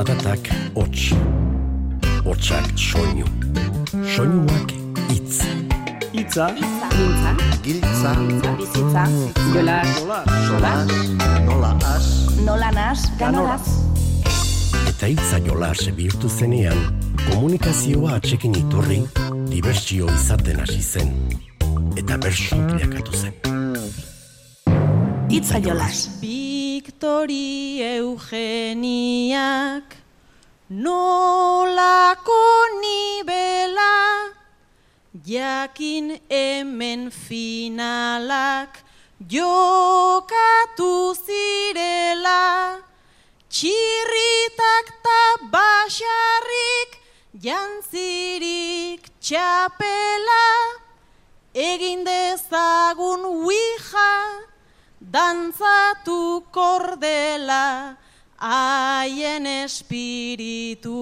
Zaratak hots, hotsak soinu, soinuak itz. Itza, Giltza, Giltza, bizitza, jola, sola, nola as, nola nas, ganoraz. Eta hitza jola bihurtu zenean, komunikazioa atxekin iturri, dibertsio izaten hasi zen. Eta bersu bilakatu zen. Itza jolas. Victori Eugeniak nolako nibela jakin hemen finalak jokatu zirela. Txirritak ta basarrik jantzirik txapela egin dezagun uija dantzatu kordela, haien espirituek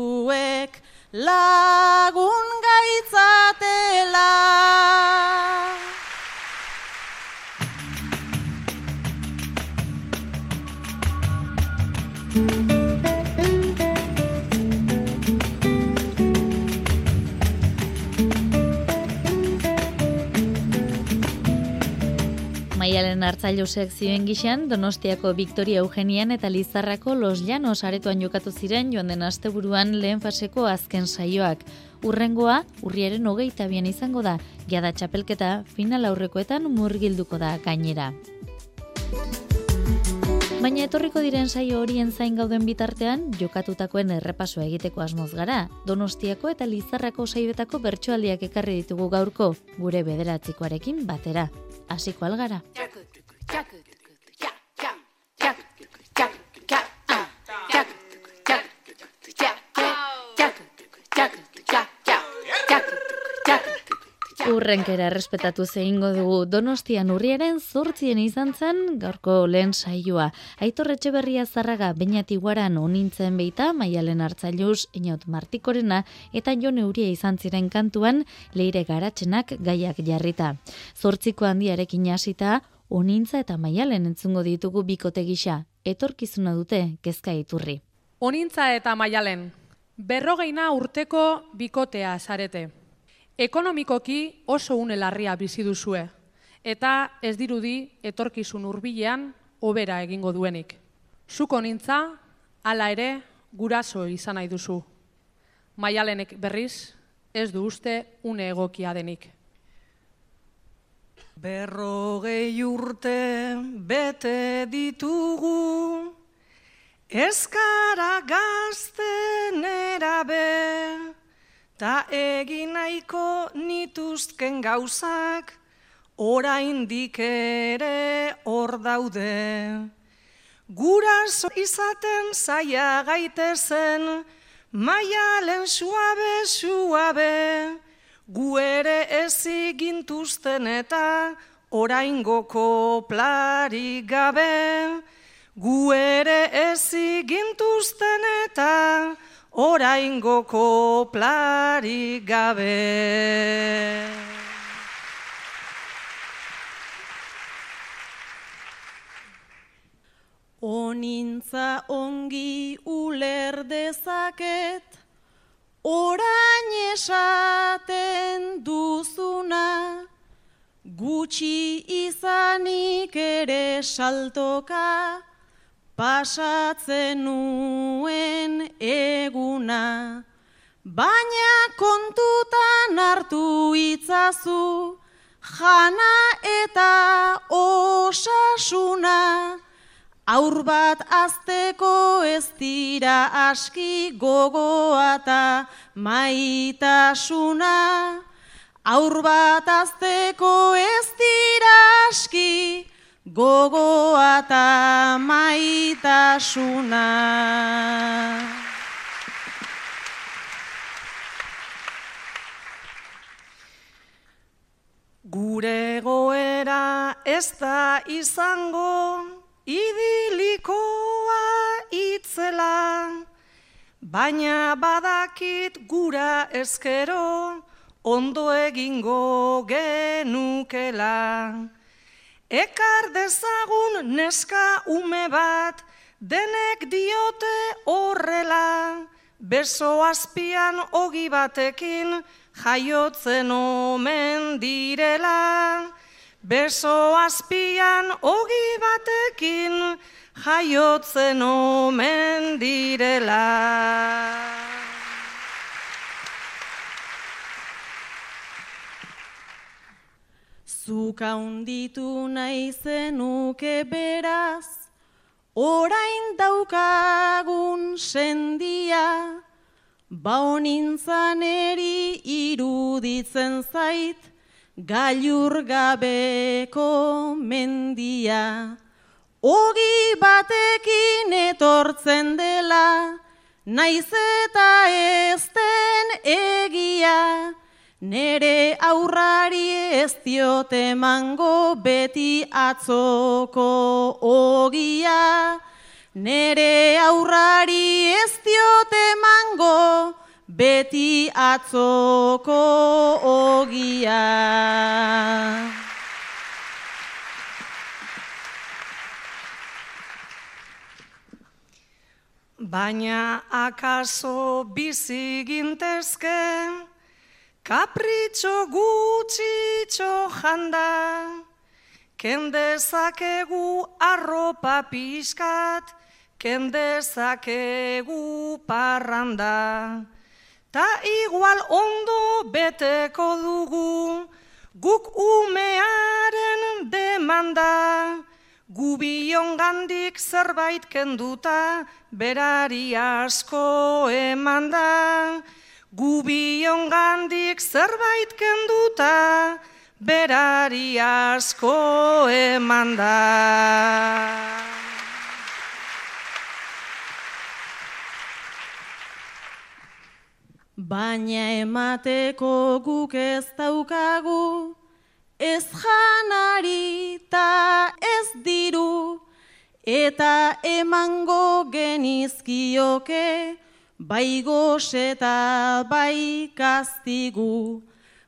lagun gaitzatela. Maialen hartzailosek zioen gixan, Donostiako Victoria Eugenian eta Lizarrako Los Llanos aretoan jokatu ziren joan den asteburuan lehen faseko azken saioak. Urrengoa, urriaren hogeita bian izango da, jada txapelketa final aurrekoetan murgilduko da gainera. Baina etorriko diren saio horien zain gauden bitartean, jokatutakoen errepasoa egiteko asmoz gara. Donostiako eta Lizarrako saioetako bertsoaldiak ekarri ditugu gaurko, gure bederatzikoarekin batera. Hasiko algara. Urrenkera errespetatu zeingo dugu Donostian urriaren zortzien izan zen gaurko lehen saioa. Aitor Etxeberria Zarraga Beñati Guaran onintzen beita Maialen Hartzailuz Inot Martikorena eta Jon Euria izan ziren kantuan leire garatzenak gaiak jarrita. Zortziko handiarekin hasita onintza eta Maialen entzungo ditugu bikote gisa. Etorkizuna dute kezka iturri. Onintza eta maialen, berrogeina urteko bikotea zarete. Ekonomikoki oso une larria bizi duzue, eta ez dirudi etorkizun hurbilean hobera egingo duenik. Zuko nintza, hala ere, guraso izan nahi duzu. Maialenek berriz, ez du uste une egokia denik. Berrogei urte bete ditugu, ezkara gazten erabe, ta egin nahiko nituzken gauzak, oraindik ere hor daude. Guraso izaten zaia gaitezen, maialen suabe, suabe, gu ere ez igintuzten eta oraingoko plari gabe. Gu ere ez igintuzten eta oraingoko plari gabe. Onintza ongi uler dezaket, orain esaten duzuna, gutxi izanik ere saltoka, pasatzen nuen eguna. Baina kontutan hartu itzazu, jana eta osasuna, Aur bat azteko ez dira aski gogoa eta maitasuna. Aur bat azteko ez dira aski gogoa eta maitasuna. Gure goera ez da izango, idilikoa itzela, baina badakit gura ezkero, ondo egingo genukela. Ekar dezagun neska ume bat, denek diote horrela, beso azpian ogi batekin jaiotzen omen direla. Beso azpian ogi batekin jaiotzen omen direla. Zuka unditu nahi zenuke beraz, orain daukagun sendia, ba honintzan eri iruditzen zait, gailur gabeko mendia. Ogi batekin etortzen dela, naiz eta ez den egia, nere aurrari ez diote mango beti atzoko ogia. Nere aurrari ez diote mango beti atzoko ogia. Baina akaso bizi gintezke, kapritxo gutxitxo janda, kendezakegu arropa pixkat, kendezakegu parranda. Ta igual ondo beteko dugu, guk umearen demanda, Gubion gandik zerbait kenduta, berari asko emanda. Gubion gandik zerbait kenduta, berari asko emanda. Baina emateko guk ez daukagu, ez janari ta ez diru, eta emango genizkioke, bai eta bai kastigu.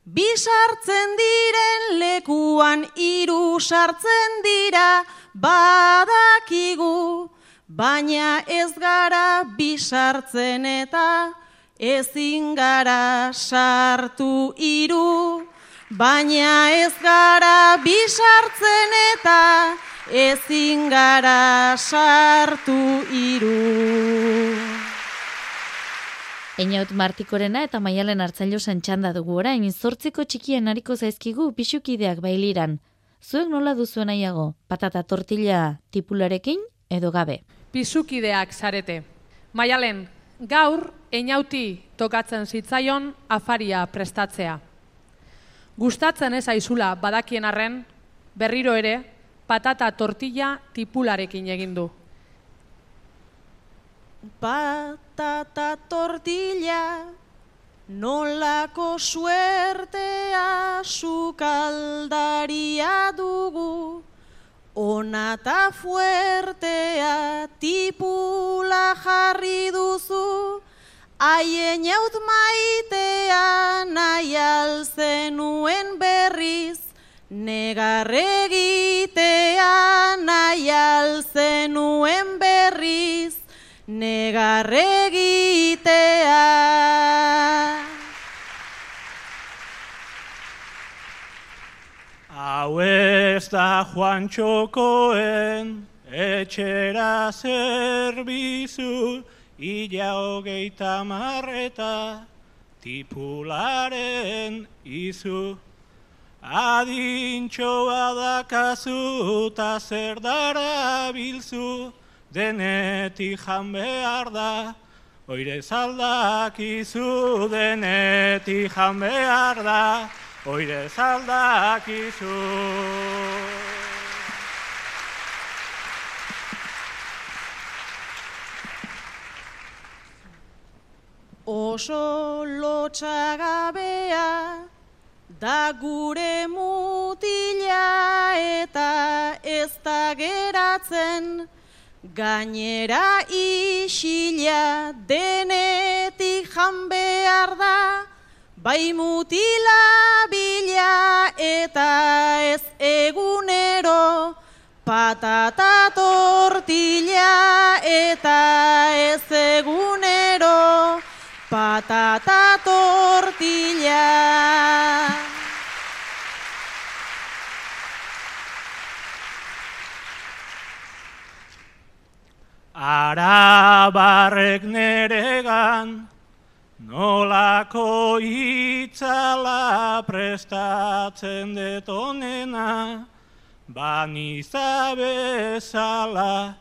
Bi sartzen diren lekuan hiru sartzen dira badakigu, baina ez gara bi sartzen eta ezin gara sartu hiru. Baina ez gara bi sartzen eta ezin gara sartu hiru. Einaut martikorena eta maialen hartzailo txanda dugu orain, zortziko txikien hariko zaizkigu pixukideak bailiran. Zuek nola duzuen nahiago, patata tortilla tipularekin edo gabe? Pisukideak zarete. Maialen, gaur, einauti tokatzen zitzaion afaria prestatzea. Gustatzen ez aizula badakien arren, berriro ere, patata tortilla tipularekin egin du. Patata tortilla, nolako suertea sukaldaria dugu, onata fuertea tipula jarri duzu, haien jaut maitea nahi alzenuen berriz, negarregitea negarregitea. Hau ez da Juan Txokoen etxera zerbizu, ila hogeita marreta tipularen izu. Adintxoa dakazu ta zer dara bilzu, denetik jan behar da, oire zaldakizu denetik jan behar da, oire zaldakizu. Oso lotxagabea da gure mutila eta ez da geratzen gainera isila denetik jan behar da bai mutila bila eta ez egunero patata tortilla eta ez egunero patata tortilla. Arabarrek neregan, nolako itzala prestatzen detonena, baniza bezala,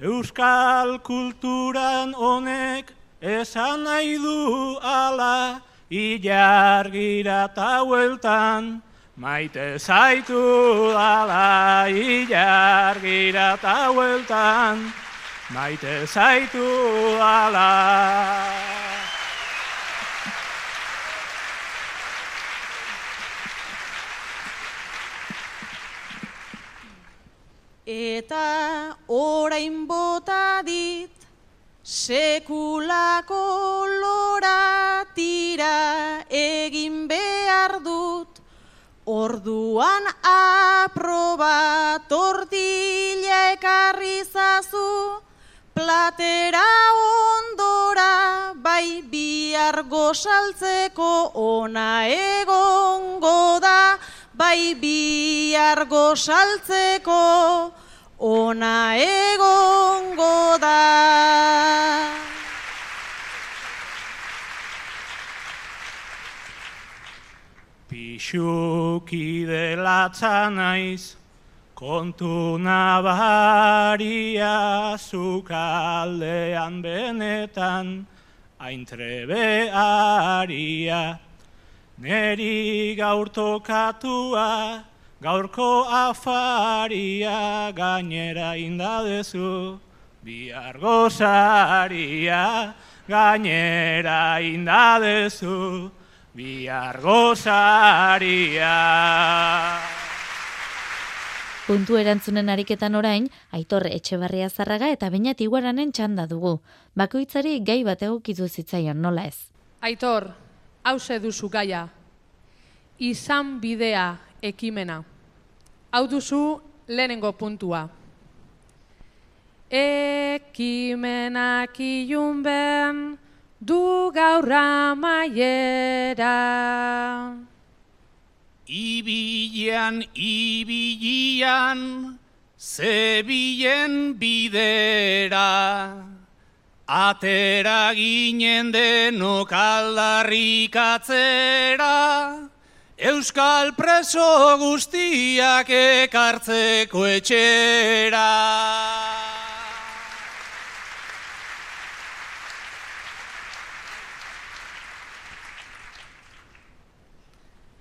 euskal kulturan honek esan nahi du ala, ilargira eta maite zaitu ala, ilargira eta maite zaitu ala. Eta orain bota dit, sekulako lora tira egin behar dut, orduan aproba tortilla ekarri zazu, platera ondora bai bihar gozaltzeko ona egongo da, bai bihar gozaltzeko ona egongo da. Pixuki delatza naiz, kontu nabaria zukaldean benetan, aintrebearia. Neri gaur tokatua, gaurko afaria, gainera indadezu, bihar gozaria, gainera indadezu, bihar gozaria. Puntu erantzunen ariketan orain, Aitor Etxebarria Zarraga eta Beñat Iguaranen txanda dugu. Bakoitzari gai bat egokizu zitzaion, nola ez? Aitor, hause duzu gaia. Izan bidea ekimena. Hau duzu lehenengo puntua. Ekimenak ilun ben du gaurra maiera. Ibilian, ibilian, zebilen bidera. Atera ginen denok aldarrikatzera, Euskal preso guztiak ekartzeko etxera.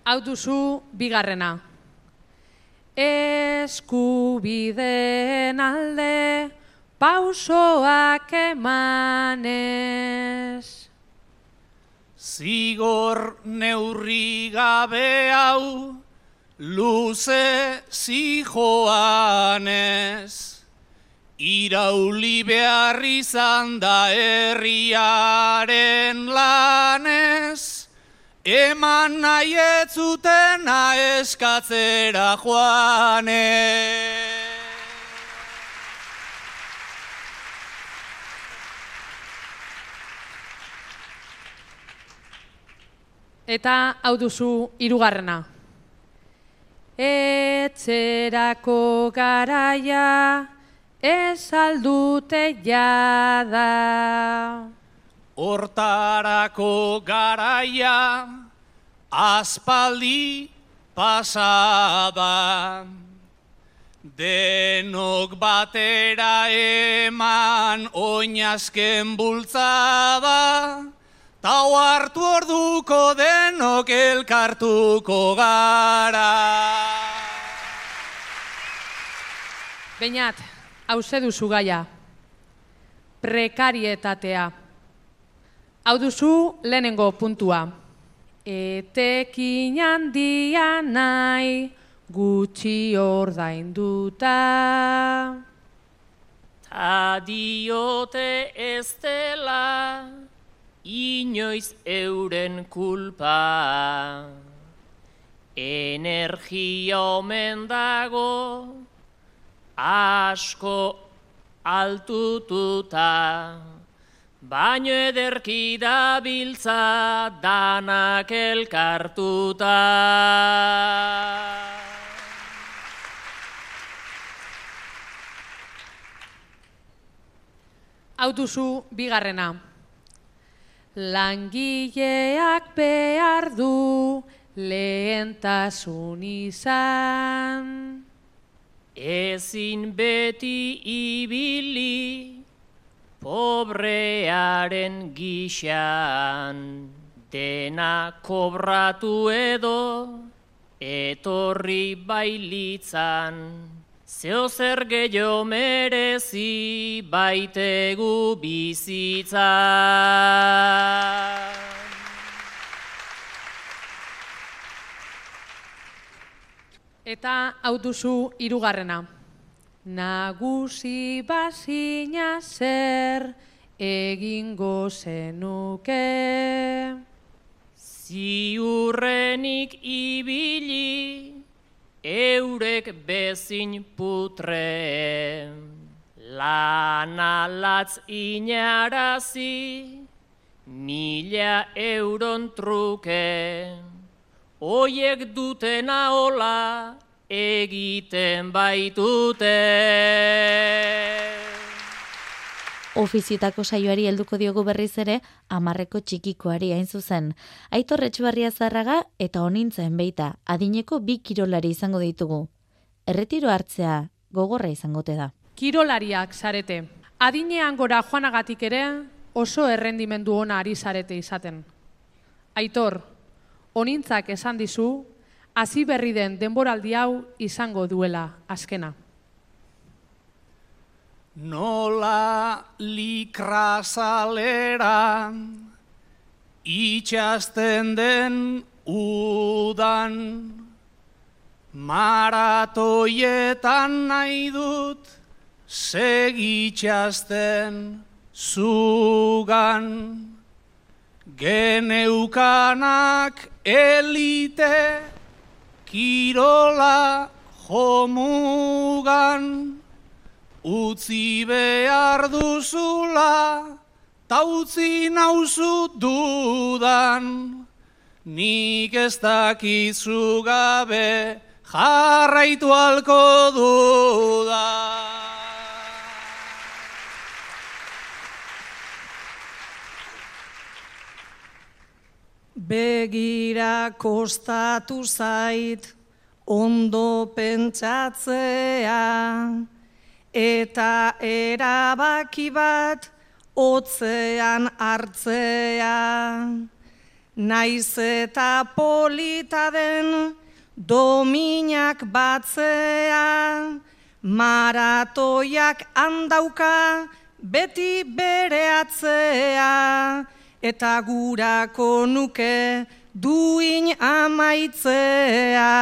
Hau duzu bigarrena. Eskubideen alde pausoak emanez. Zigor neurri gabe hau, luze zijoanez. Irauli behar izan da herriaren lanez, eman nahi ez zutena eskatzera joanez. Eta hau duzu hirugarrena. Etzerako garaia ez aldute jada. Hortarako garaia aspaldi pasada. Denok batera eman oinazken bultzada, ta hartu orduko denok elkartuko gara. Beñat, hauze duzu gaia. Prekarietatea. Hau duzu lehenengo puntua. Etekin handia nahi gutxi ordainduta. Ta diote ez dela inoiz euren kulpa. Energia omen dago asko altututa, baino ederki da biltza danak elkartuta. Hau duzu bigarrena. Langileak behar du lehentasun izan. Ezin beti ibili pobrearen gixan, dena kobratu edo etorri bailitzan. Zeo zer gehiago merezi baitegu bizitzan. Eta hau duzu hirugarrena. Nagusi bazina zer egingo zenuke. Ziurrenik ibili, eurek bezin putre. Lana latz inarazi, mila euron truke. Oiek dutena hola egiten baitute. Ofizietako saioari helduko diogu berriz ere, amarreko txikikoari hain zuzen. Aitor Etxebarria zarraga eta onintzen beita, adineko bi kirolari izango ditugu. Erretiro hartzea gogorra izangote da. Kirolariak zarete. Adinean gora joanagatik ere oso errendimendu ona ari zarete izaten. Aitor, onintzak esan dizu, hasi berri den denboraldi hau izango duela azkena. Nola likrazalera itxasten den udan maratoietan nahi dut segitxasten zugan geneukanak elite kirola jomugan Utzi behar duzula, ta utzi nauzu dudan, nik ez dakizu gabe jarraitu alko dudan. Begira kostatu zait, ondo pentsatzea, eta erabaki bat otzean hartzea. Naiz eta polita den dominak batzea, maratoiak handauka beti bere atzea, eta gurako nuke duin amaitzea.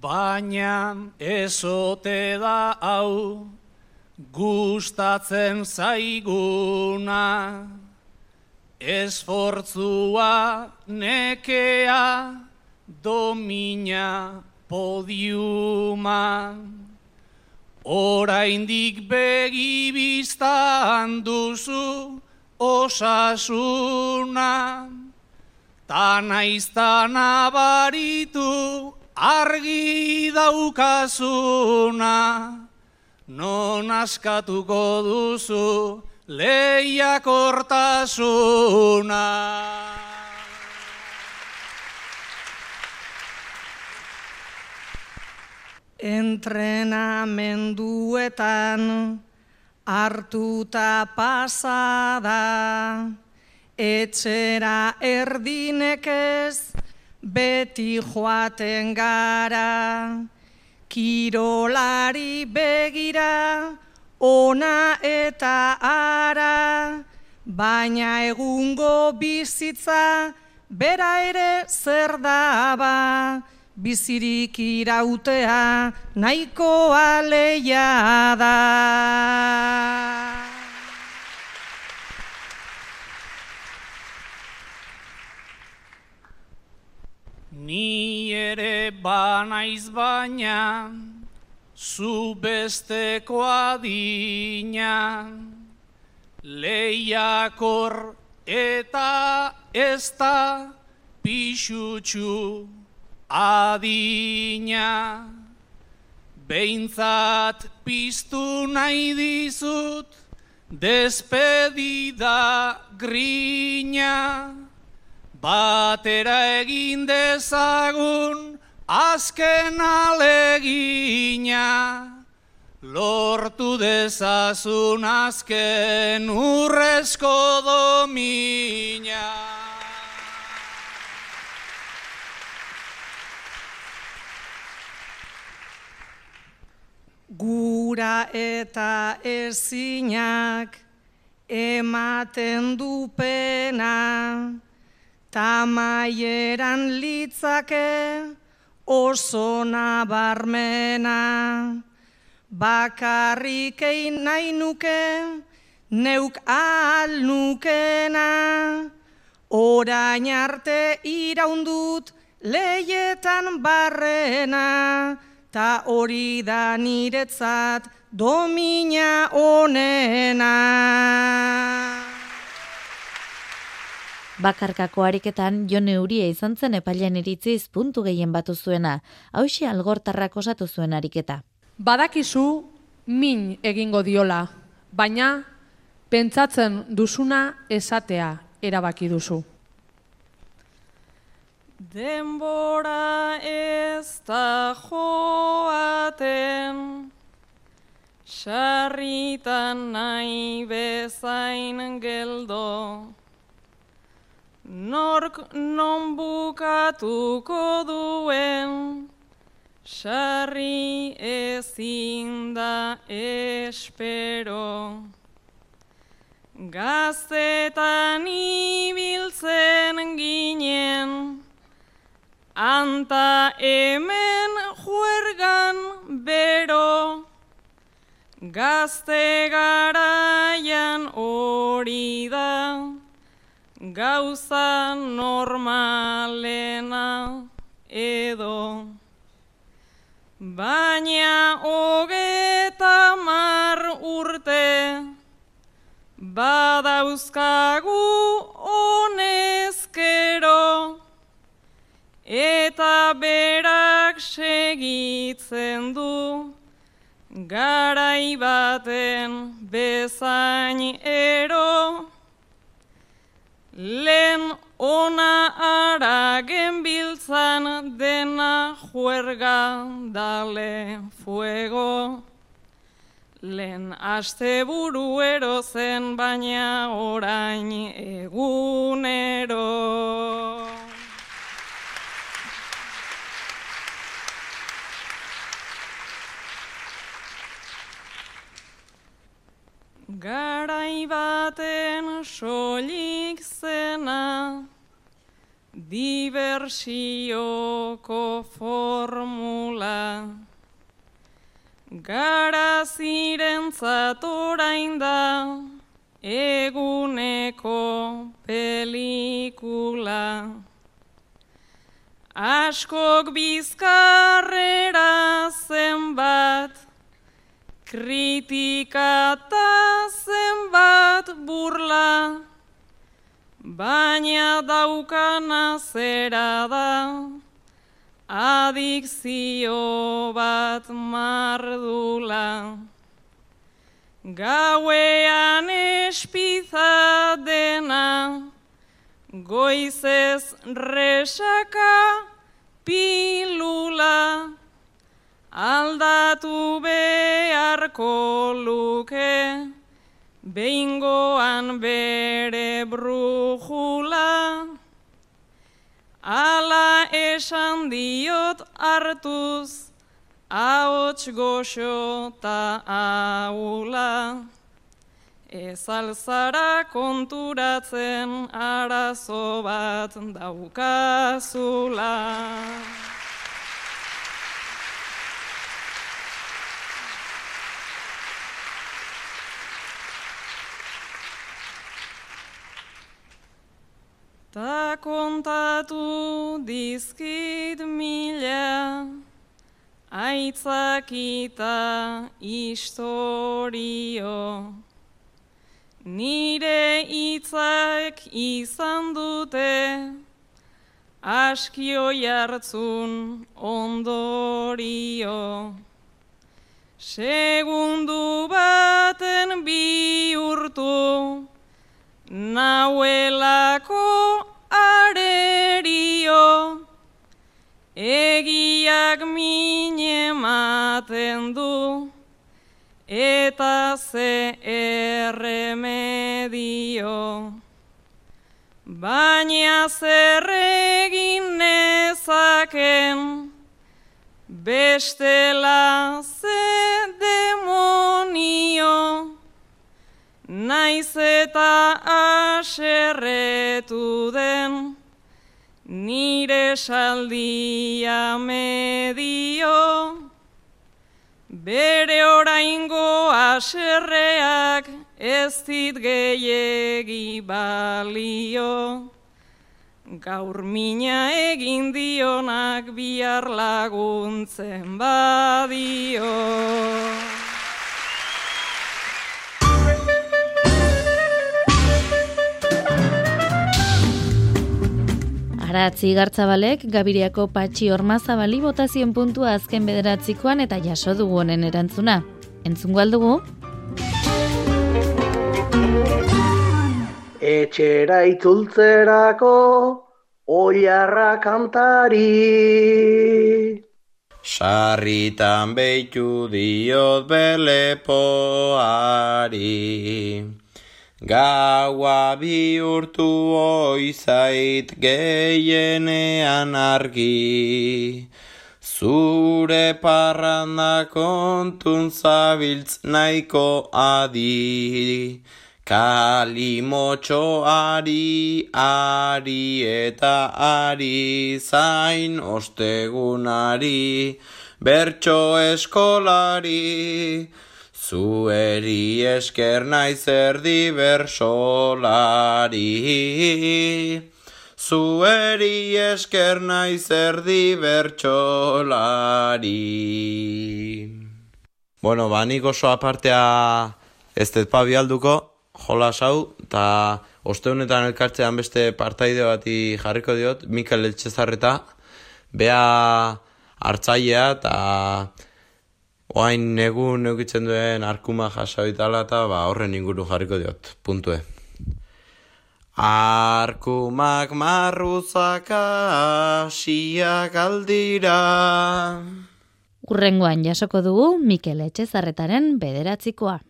Baina ezote da hau gustatzen zaiguna, esfortzua nekea domina podiuma. Oraindik begi biztan duzu osasuna, ta naizta nabaritu argi daukazuna, non askatuko duzu lehiak Entrenamenduetan hartuta pasada, etxera erdinekez beti joaten gara, kirolari begira, ona eta ara, baina egungo bizitza, bera ere zer daba, bizirik irautea nahikoa leia da. Ni ere banaiz baina, zu besteko adina, lehiakor eta ez da pixutxu adina. Beintzat piztu nahi dizut, despedida grina. Batera egin dezagun, azken alegina. Lortu dezazun azken urrezko domina. Gura eta ezinak ematen du pena, tamaieran litzake oso nabarmena. Bakarrik egin nahi nuke, neuk ahal nukena, orain arte iraundut leietan barrena, ta hori da niretzat domina onena. Bakarkako ariketan Jone Uria izan zen epailean iritziz puntu gehien batu zuena, hausi algortarrak osatu zuen ariketa. Badakizu min egingo diola, baina pentsatzen duzuna esatea erabaki duzu. Denbora ez da joaten, sarritan nahi bezain geldo, nork non bukatuko duen, sarri ezin da espero. Gaztetan ibiltzen ginen, anta hemen juergan bero, gazte garaian hori da, gauza normalena edo. Baina hogeta mar urte, badauzkagu berak segitzen du, garai baten bezain ero, lehen ona ara genbiltzan dena juerga dale fuego. Lehen aste buru zen baina orain egunero. Garai baten solik zena, diversioko formula. Gara ziren zatorain da, eguneko pelikula. Askok bizkarrera zenbat, kritikata zenbat burla, baina daukana zera da, adikzio bat mardula. Gauean espiza dena, goizez resaka pilula, aldatu beharko luke, behingoan bere brujula. Ala esan diot hartuz, ahots goxo ta aula. Ez alzara konturatzen arazo bat daukazula. Ta kontatu dizki aitzakita historio. Nire hitzak izan dute, askio jartzun ondorio. Segundu baten bihurtu, nauelako arerio, egiak mine ematen du, eta ze erremedio. Baina zer egin nezaken, bestela ze demonio, naiz eta aserretu den, nire saldia medio. Bere oraingo aserreak ez dit gehiegi balio. Gaur mina egin dionak bihar laguntzen badio. Aratzi gartzabalek, Gabiriako patxi ormazabali botazien puntua azken bederatzikoan eta jaso dugu honen erantzuna. Entzungo aldugu? Etxera itzultzerako oiarra kantari. Sarritan behitu diot belepoari. Gaua bihurtu oizait geienean argi. Zure parranda kontun zabiltz nahiko adi. Kalimotxo ari, ari eta ari, zain ostegunari, bertso eskolari. Zueri esker naiz erdi bersolari. Zueri esker naiz erdi bertsolari. Bueno, ba, nik oso apartea ez dut pabialduko, jola hau, eta oste honetan elkartzean beste partaide bati jarriko diot, Mikel Eltsezarreta, bea hartzailea eta oain negun neukitzen duen arkuma jasa bitala eta ba, horren inguru jarriko diot, puntue. Arkumak marruzaka asiak aldira. Urrengoan jasoko dugu Mikel Etxezarretaren bederatzikoa.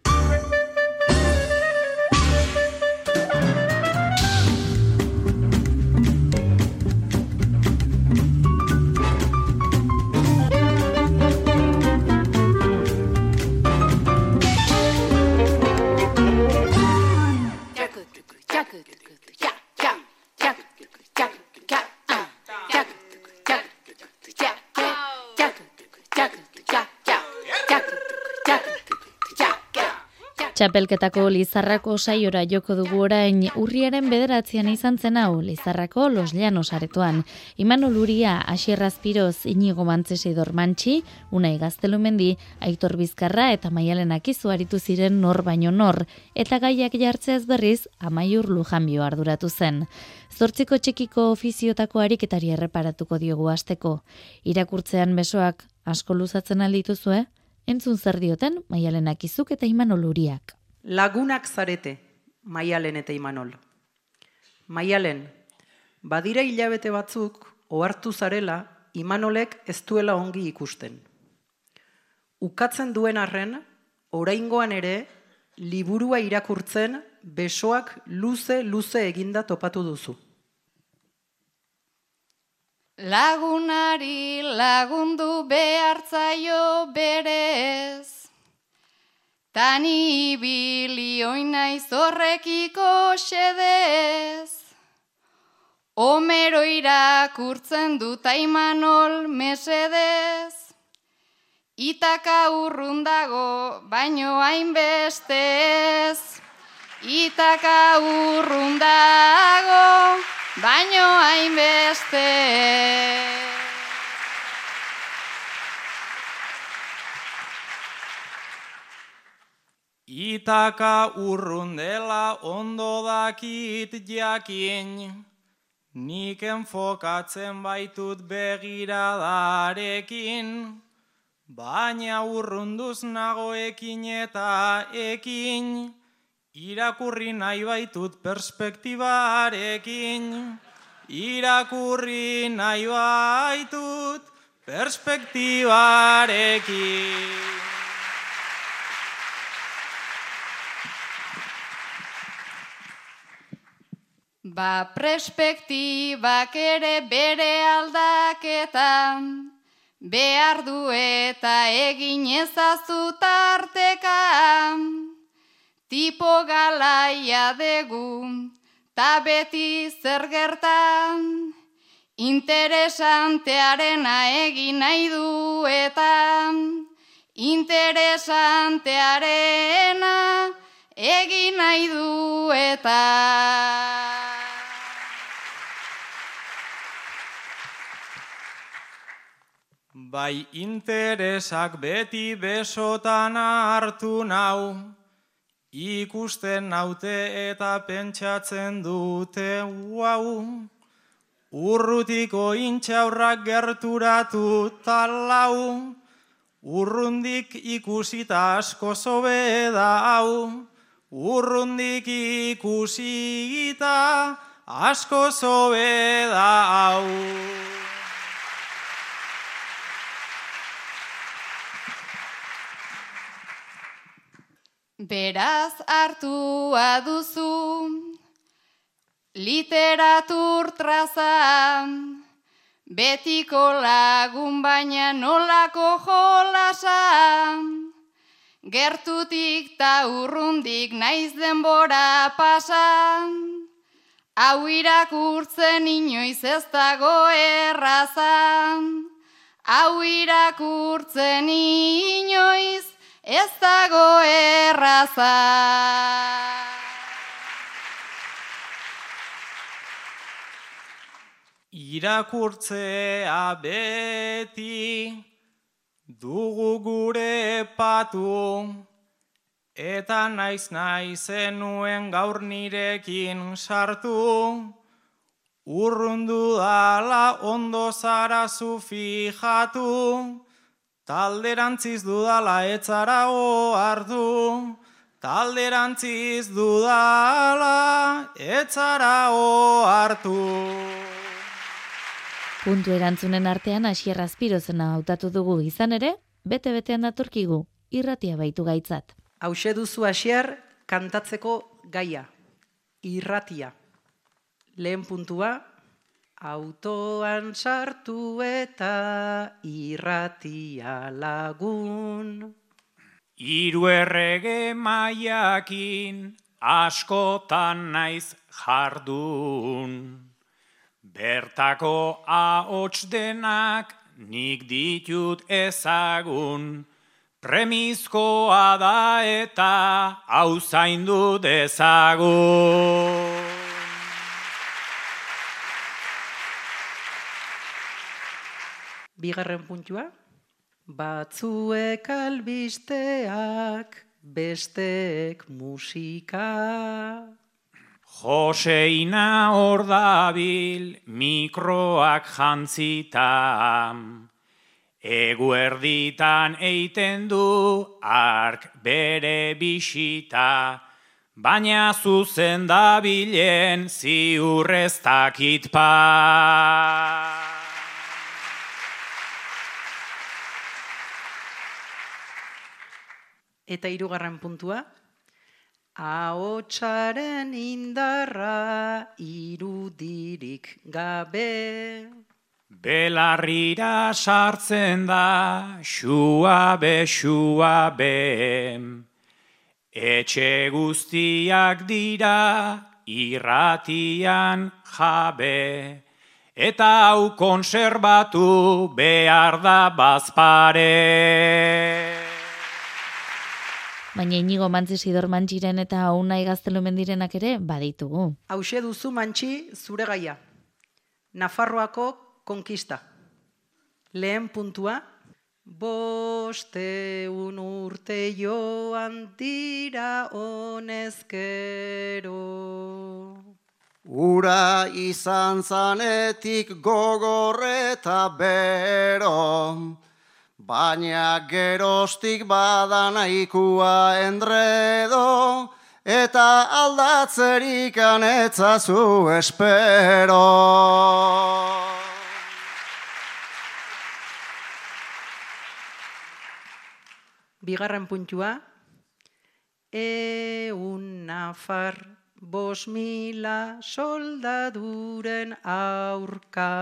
Txapelketako Lizarrako saiora joko dugu orain urriaren bederatzean izan zen hau Lizarrako Los Llanos aretoan. Imanol Uria, Asier Azpiroz, Inigo Mantzese Dormantxi, Unai Gaztelumendi, Aitor Bizkarra eta Maialen Akizu aritu ziren nor baino nor, eta gaiak jartzeaz berriz Amaiur Lujanbio arduratu zen. Zortziko txikiko ofiziotako ariketari erreparatuko diogu asteko. Irakurtzean besoak asko luzatzen aldituzue? Entzun zer dioten, maialen akizuk eta imanol uriak. Lagunak zarete, maialen eta imanol. Maialen, badira hilabete batzuk, ohartu zarela, imanolek ez duela ongi ikusten. Ukatzen duen arren, oraingoan ere, liburua irakurtzen, besoak luze-luze eginda topatu duzu. Lagunari lagundu behartzaio berez, Tani ibili oinaiz horrekiko xedez, Homero irakurtzen dut aimanol mesedez, Itaka urrundago baino hainbestez, Itaka urrundago baino hainbeste. Itaka urrundela ondo dakit jakin, nik enfokatzen baitut begiradarekin, baina urrunduz nagoekin eta ekin, irakurri nahi baitut perspektibarekin, irakurri nahi baitut perspektibarekin. Ba perspektibak ere bere aldaketan, behar du eta egin ezazu tarteka. Tipo galaia degu, ta beti zer gertan, interesantearena egin nahi du eta interesantearena egin nahi du eta Bai interesak beti besotan hartu nau, ikusten naute eta pentsatzen dute uau. Urrutiko intxaurrak gerturatu talau, urrundik ikusita asko zobe da hau. Urrundik ikusita asko zobe da hau. Beraz hartua duzu. Literatur traza, betiko lagun baina nolako jolasa, gertutik ta urrundik naiz denbora pasa, hau irakurtzen inoiz ez dago erraza, hau irakurtzen inoiz ez dago erraza. Irakurtzea beti dugu gure patu, eta naiz naizen nuen gaur nirekin sartu, urrundu dala ondo zara zu fijatu, talderantziz dudala etzara oartu, talderantziz dudala etzara oartu. Puntu erantzunen artean Asier Azpirozena hautatu dugu izan ere, bete-betean datorkigu, irratia baitu gaitzat. Hauxe duzu Asier kantatzeko gaia, irratia. Lehen puntua, autoan sartu eta irratia lagun. Hiru errege maiakin askotan naiz jardun. Bertako ahots denak nik ditut ezagun. Premizkoa da eta hau zaindu dezagun. Bigarren puntua, batzuek albisteak, besteek musika. Joseina hor dabil mikroak jantzita, eguerditan eiten du ark bere bisita, baina zuzen dabilen ziurreztakit pa. Eta hirugarren puntua, ahotsaren indarra irudirik gabe. Belarrira sartzen da, xua be, xua be. Etxe guztiak dira, irratian jabe. Eta hau konserbatu behar da bazpare. Baina inigo mantzisidor mantxiren eta unai gaztelu mendirenak ere baditugu. Hauxe duzu mantxi zure gaia. Nafarroako konkista. Lehen puntua, Bosteun urte joan dira honezkero. Ura izan zanetik gogorreta bero, baina gerostik badanaikua endredo, eta aldatzerik anetzazu espero. Bigarren puntua, eun nafar bos mila soldaduren aurka.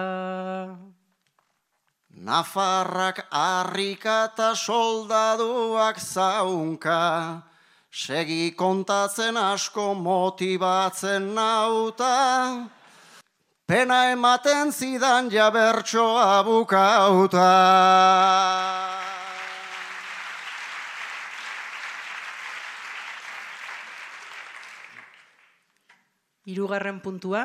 Nafarrak harrika eta soldaduak zaunka, segi kontatzen asko motibatzen nauta, pena ematen zidan jabertsoa bukauta. Hirugarren puntua,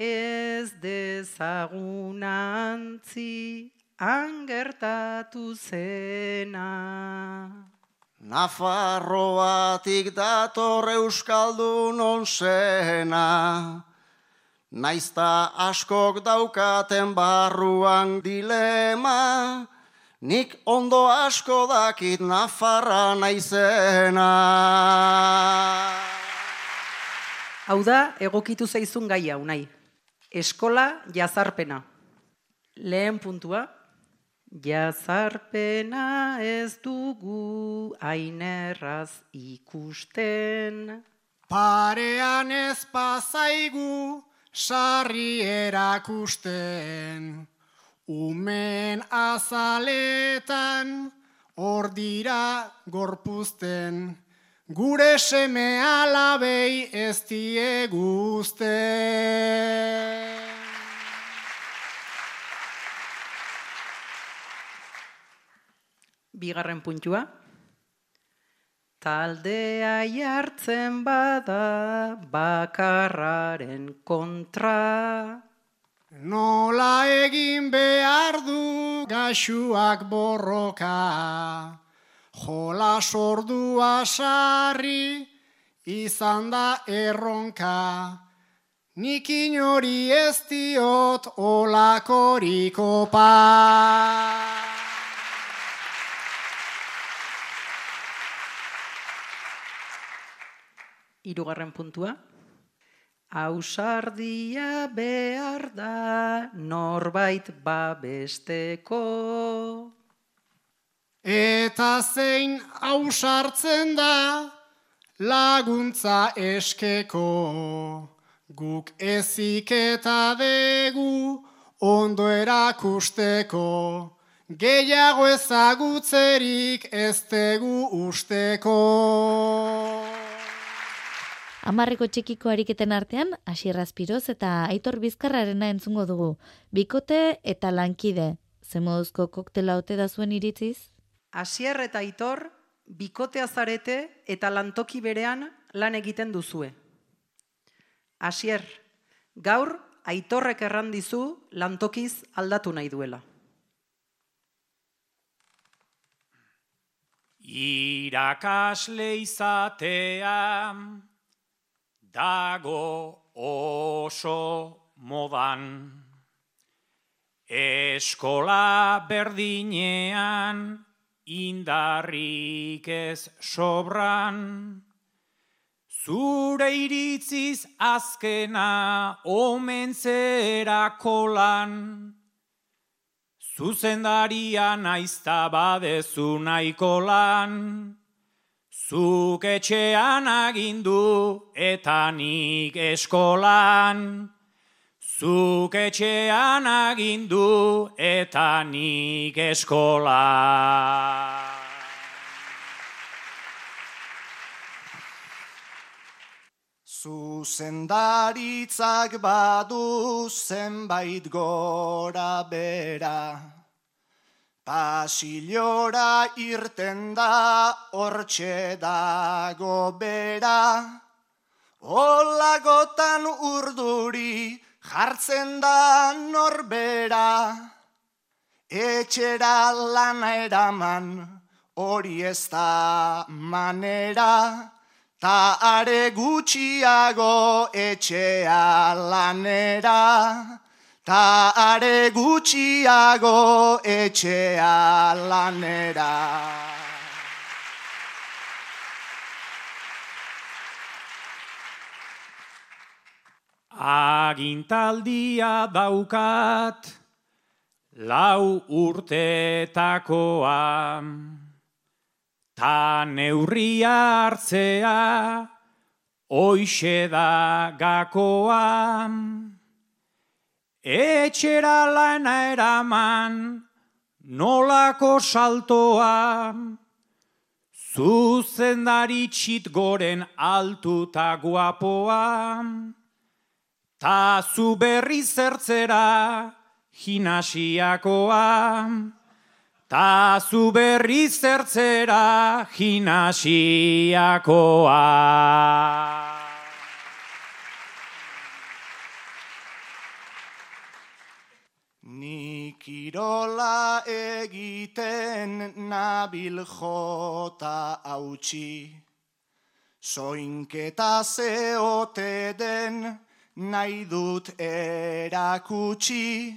ez dezagunantzi angertatu zena. Nafarroatik dator euskaldun onsena, naizta askok daukaten barruan dilema, nik ondo asko dakit Nafarra naizena. Hau da, egokitu zaizun gaia, unai. Eskola jazarpena. Lehen puntua, jazarpena ez dugu ainerraz ikusten. Parean ez pasaigu sarri erakusten. Umen azaletan hor dira gorpuzten. Gure seme alabei ez dieguzten. Bigarren puntua. Taldea jartzen bada bakarraren kontra. Nola egin behar du gaxuak borroka. Jola sordua sarri izan da erronka. Nik inori ez diot olakoriko pa. Hirugarren puntua. Ausardia behar da norbait babesteko. Eta zein ausartzen da laguntza eskeko. Guk ezik eta degu ondo erakusteko. Gehiago ezagutzerik ez tegu usteko. Amarreko txikiko ariketen artean, Asier Azpiroz eta Aitor Bizkarrarena entzungo dugu. Bikote eta lankide. Zemoduzko koktela ote da zuen iritziz? Asier eta Aitor, bikotea zarete eta lantoki berean lan egiten duzue. Asier, gaur Aitorrek erran dizu lantokiz aldatu nahi duela. Irakasle izatea dago oso modan. Eskola berdinean indarrik ez sobran. Zure iritziz azkena omentzera kolan. Zuzendaria naizta badezu nahiko lan. Zuk etxean agindu eta nik eskolan. Zuk etxean agindu eta nik eskolan. Zuzendaritzak badu zenbait gora bera, pasilora irten da hortxe dago bera, olagotan urduri jartzen da norbera, etxera lana eraman, hori ez da manera, ta are gutxiago etxea lanera, ta are gutxiago etxea lanera. Agintaldia daukat, lau urtetakoa, ta neurria hartzea, oixe da gakoa. Etxera lana eraman, nolako saltoa, zuzendari txit goren altuta guapoa, ta zu berri zertzera, jinasiakoa, ta zu berri zertzera jinasiakoa. Nik irola egiten nabil jota hautsi, soinketa zeote den nahi dut erakutsi,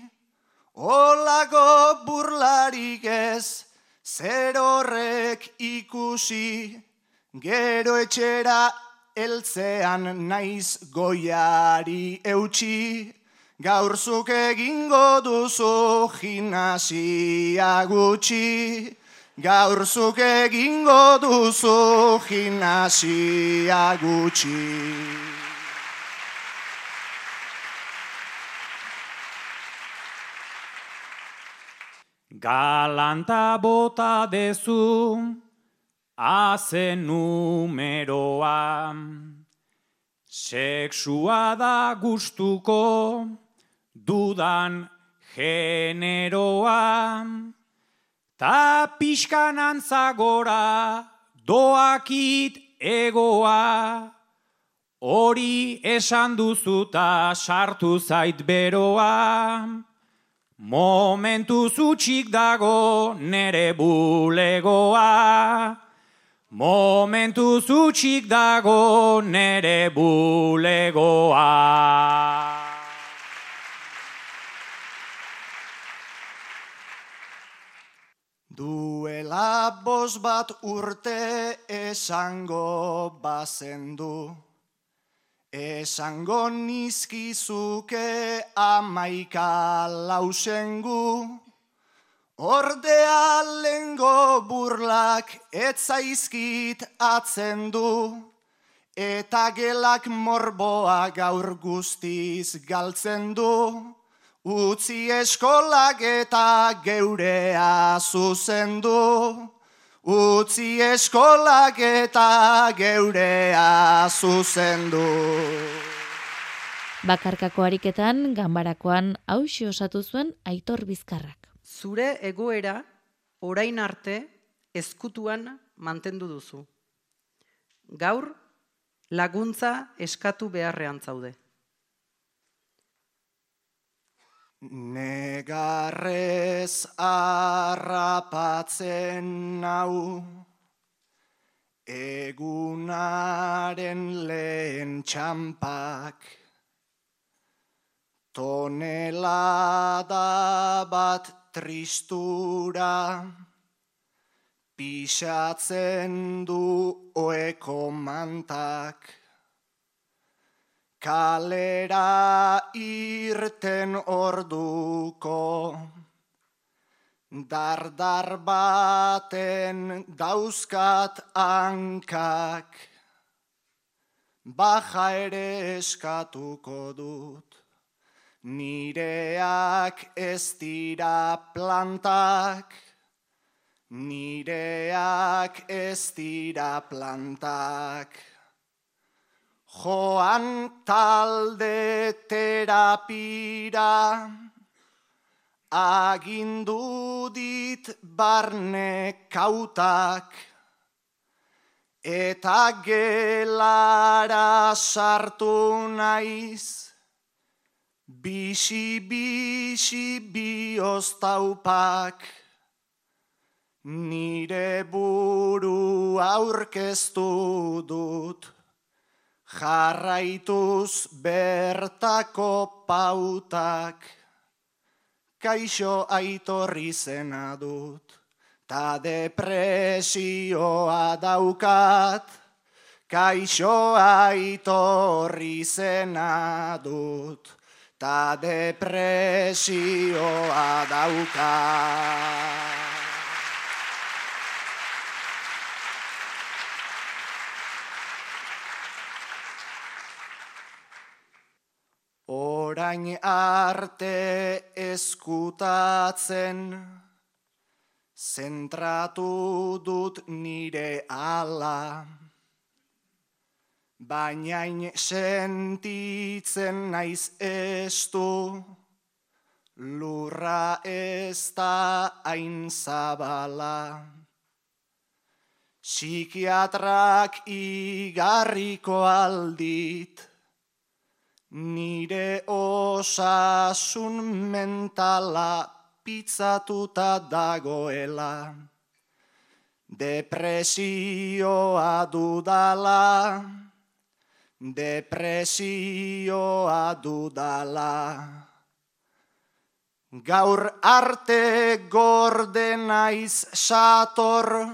Olago burlarik ez, zer horrek ikusi, gero etxera eltzean naiz goiari eutxi, gaurzuk egingo duzu gimnasia gutxi, gaurzuk egingo duzu gimnasia gutxi. Galanta bota dezu, haze numeroa. Sexua da gustuko, dudan generoa. Ta pixkan antzagora, doakit egoa. Hori esan duzuta sartu zait beroa. Momentu zutxik dago nere bulegoa. Momentu zutxik dago nere bulegoa. Duela bos bat urte esango bazendu. Esango nizkizuke amaika lausengu, ordea lengo burlak etzaizkit atzen du, eta gelak morboa gaur guztiz galtzen du, utzi eskolak eta geurea zuzendu. Utzi eskolak eta geurea zuzendu. Bakarkako ariketan, ganbarakoan hausi osatu zuen aitor bizkarrak. Zure egoera, orain arte, ezkutuan mantendu duzu. Gaur, laguntza eskatu beharrean zaude. Negarrez arrapatzen nau, egunaren lehen txampak, tonelada bat tristura, pixatzen du oeko mantak kalera irten orduko, dardar baten dauzkat hankak, baja ere eskatuko dut, nireak ez dira plantak, nireak ez dira plantak. Joan talde terapira, agindu dit barne kautak, eta gelara sartu naiz, Bixi, bixi, bioztaupak, nire buru aurkeztu dut, jarraituz bertako pautak, kaixo aitorri zena dut, ta depresioa daukat, kaixo aitorri zena dut ta depresioa dauka. Orain arte eskutatzen, zentratu dut nire ala baina sentitzen naiz estu, lurra ez da hain zabala. Psikiatrak igarriko aldit, nire osasun mentala pizzatuta dagoela. Depresioa dudala, depresioa dudala. Gaur arte gorde naiz sator,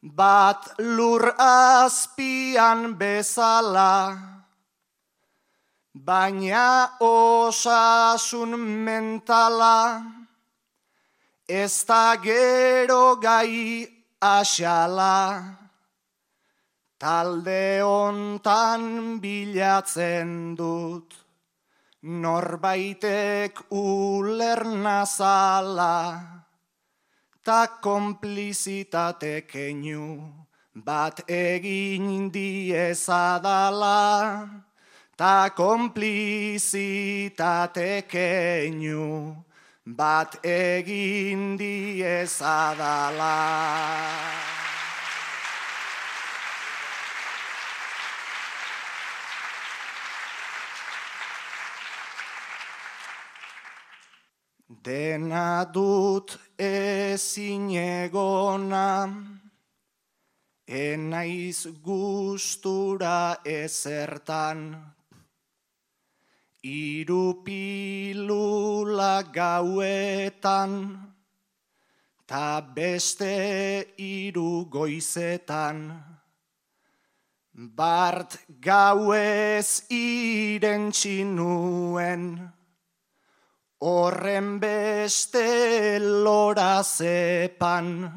bat lur azpian bezala, baina osasun mentala, ez da gero gai asala. Talde hontan bilatzen dut, norbaitek uler nazala, ta komplizitate keinu bat egin diezadala, ta komplizitate keinu bat egin diezadala. Dena dut ezin egona, enaiz gustura ezertan, irupilula gauetan, ta beste iru goizetan, bart gauez irentxinuen, Horren beste lora zepan,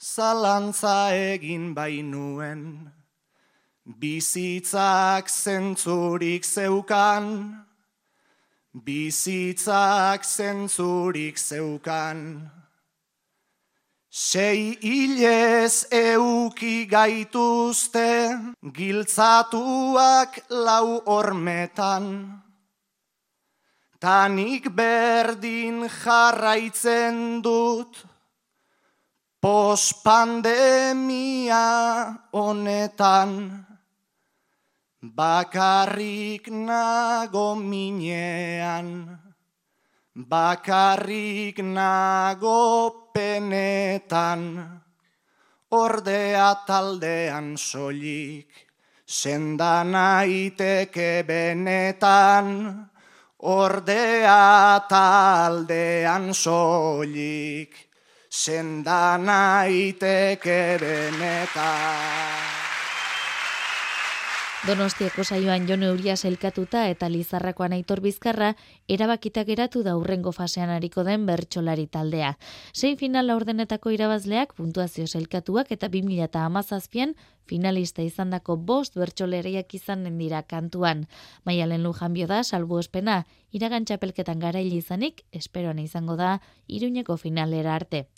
zalantza egin bainuen, bizitzak zentzurik zeukan, bizitzak zentzurik zeukan. Sei hilez euki gaituzte, giltzatuak lau hormetan, Tanik berdin jarraitzen dut, pospandemia honetan, bakarrik nago minean, bakarrik nago penetan, ordea taldean solik, sendan aiteke benetan, Ordea taldean soilik, sendan aiteke benetan. Donostiako saioan Jon Euria selkatuta eta Lizarrakoan Aitor Bizkarra erabakita geratu da urrengo fasean ariko den bertsolari taldea. Sei final laurdenetako irabazleak puntuazio selkatuak eta 2017an finalista izandako bost bertsoleriak izanen dira kantuan. Maialen Lujan da salbu espena iragan txapelketan garaili izanik esperoan izango da Iruñeko finalera arte.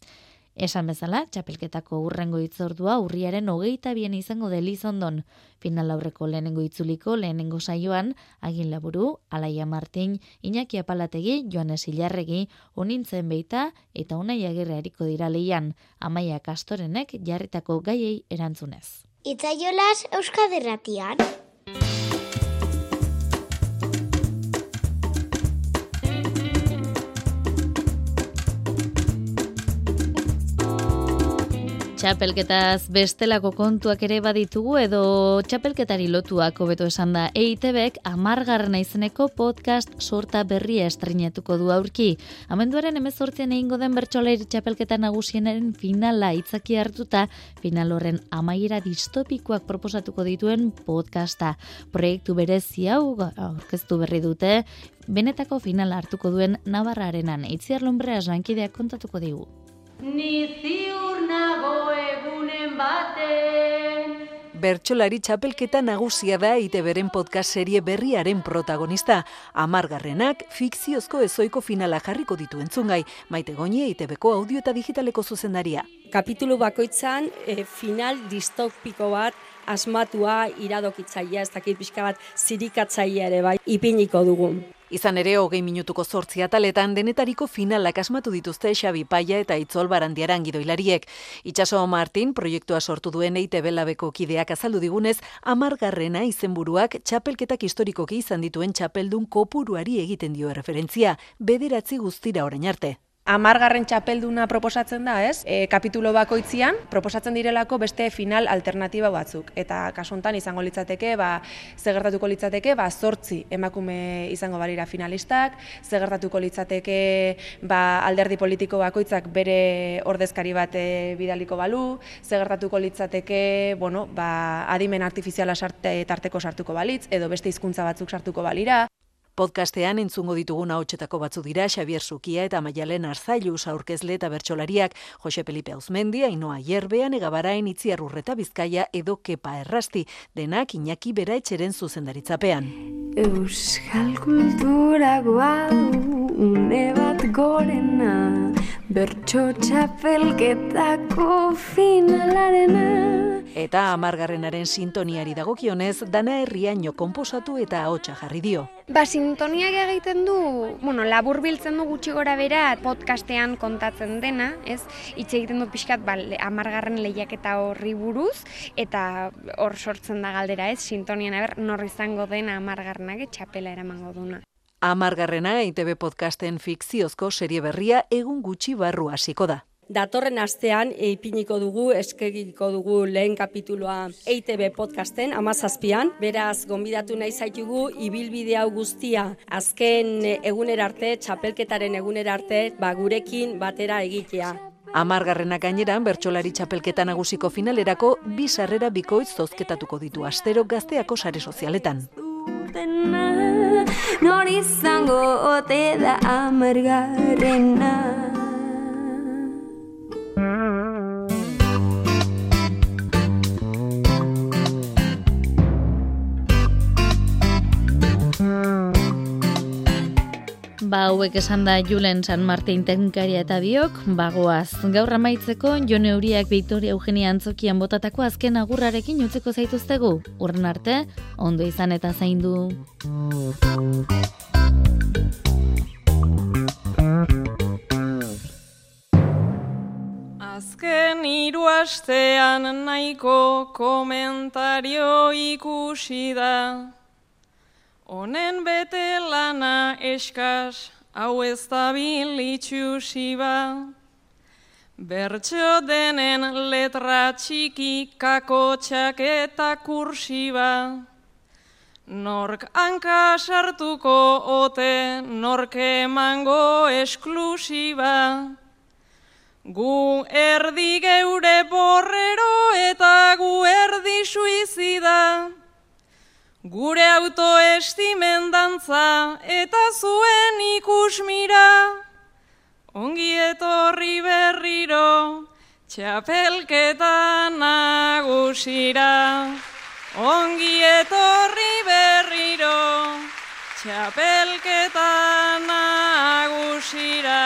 Esan bezala, txapelketako urrengo itzordua urriaren hogeita bien izango delizondon. Final aurreko lehenengo itzuliko lehenengo saioan, agin laburu, Alaia Martin, Iñaki Apalategi, Joanes Ilarregi, Unintzen Beita eta Unai Agirre hariko dira leian, Amaia Kastorenek jarritako gaiei erantzunez. Itzaiolaz Euskaderratian. Txapelketaz bestelako kontuak ere baditugu edo txapelketari lotuak hobeto esan da EITBek amargarrena izeneko podcast sorta berria estrenatuko du aurki. Amenduaren emezortzen egingo den bertxolairi txapelketa nagusienaren finala itzaki hartuta, final horren amaiera distopikoak proposatuko dituen podcasta. Proiektu berezi hau aurkeztu berri dute, benetako finala hartuko duen Navarrarenan. Itziar lombrea jankideak kontatuko digu. Ni ziur nago egunen baten. Bertxolari txapelketa nagusia da ITBren podcast serie berriaren protagonista. Amargarrenak, fikziozko ezoiko finala jarriko ditu entzungai, maite gonie ITBko audio eta digitaleko zuzendaria. Kapitulu bakoitzan, e, final distopiko bat, asmatua, iradokitzaia, ez dakit pixka bat, zirikatzaia ere bai, ipiniko dugu. Izan ere, hogei minutuko zortzi ataletan denetariko finalak asmatu dituzte Xabi Paia eta Itzol Barandiaran gidoilariek. Itxaso Martin, proiektua sortu duen EITB labeko kideak azaldu digunez, amargarrena izenburuak txapelketak historikoki izan dituen txapeldun kopuruari egiten dio referentzia, bederatzi guztira orain arte. Amargarren txapelduna proposatzen da, ez? E, kapitulo bakoitzian proposatzen direlako beste final alternatiba batzuk. Eta kasontan izango litzateke, ba, zegertatuko litzateke, ba, zortzi emakume izango balira finalistak, zegertatuko litzateke, ba, alderdi politiko bakoitzak bere ordezkari bat e, bidaliko balu, zegertatuko litzateke, bueno, ba, adimen artifiziala sarte, tarteko sartuko balitz, edo beste hizkuntza batzuk sartuko balira. Podcastean entzungo ditugun ahotsetako batzu dira Xavier Sukia eta Maialen Arzailuz aurkezle eta bertsolariak Jose Felipe Auzmendi, Ainoa Ierbean, Egabarain Itziar Urreta Bizkaia edo Kepa Errasti, denak Iñaki Bera etxeren zuzendaritzapean. Euskal kultura guau, une bat gorena, bertso txapelketako finalarena. Eta amargarrenaren sintoniari dagokionez, dana herriaino konposatu eta ahotsa jarri dio. Ba, sintoniak egiten du, bueno, labur biltzen du gutxi gora bera podcastean kontatzen dena, ez? Itxe egiten du pixkat, ba, amargarren lehiaketa horri buruz, eta hor sortzen da galdera, ez? Sintonian, aber, norri izango dena amargarrenak txapela eramango duna. Amargarrena ITB podcasten fikziozko serie berria egun gutxi barru hasiko da. Datorren astean ipiniko dugu, eskegiko dugu lehen kapituloa EITB podcasten, amazazpian. Beraz, gonbidatu nahi zaitugu, ibilbide hau guztia, azken eguner arte, txapelketaren eguner arte, ba, gurekin batera egitea. Amargarrenak gaineran, bertsolari txapelketa nagusiko finalerako, bi sarrera bikoitz zozketatuko ditu astero gazteako sare sozialetan. Nor izango ote da amargarrena. Ba, hauek esan da Julen San Martin tenkaria eta biok, bagoaz. Gaur amaitzeko, Jone Euriak Victoria Eugenia Antzokian botatako azken agurrarekin utzeko zaituztegu. Urren arte, ondo izan eta zaindu. Azken hiru astean nahiko komentario ikusi da. Honen bete lana eskas, hau ez da bilitxusi ba. Bertxo denen letra txiki kakotxak eta kursiba. Nork hanka sartuko ote, nork emango esklusiba. Gu erdi geure borrero eta gu erdi suizida. Gure autoestimen dantza eta zuen ikusmira, ongi etorri berriro, txapelketa nagusira. Ongi etorri berriro, txapelketa nagusira.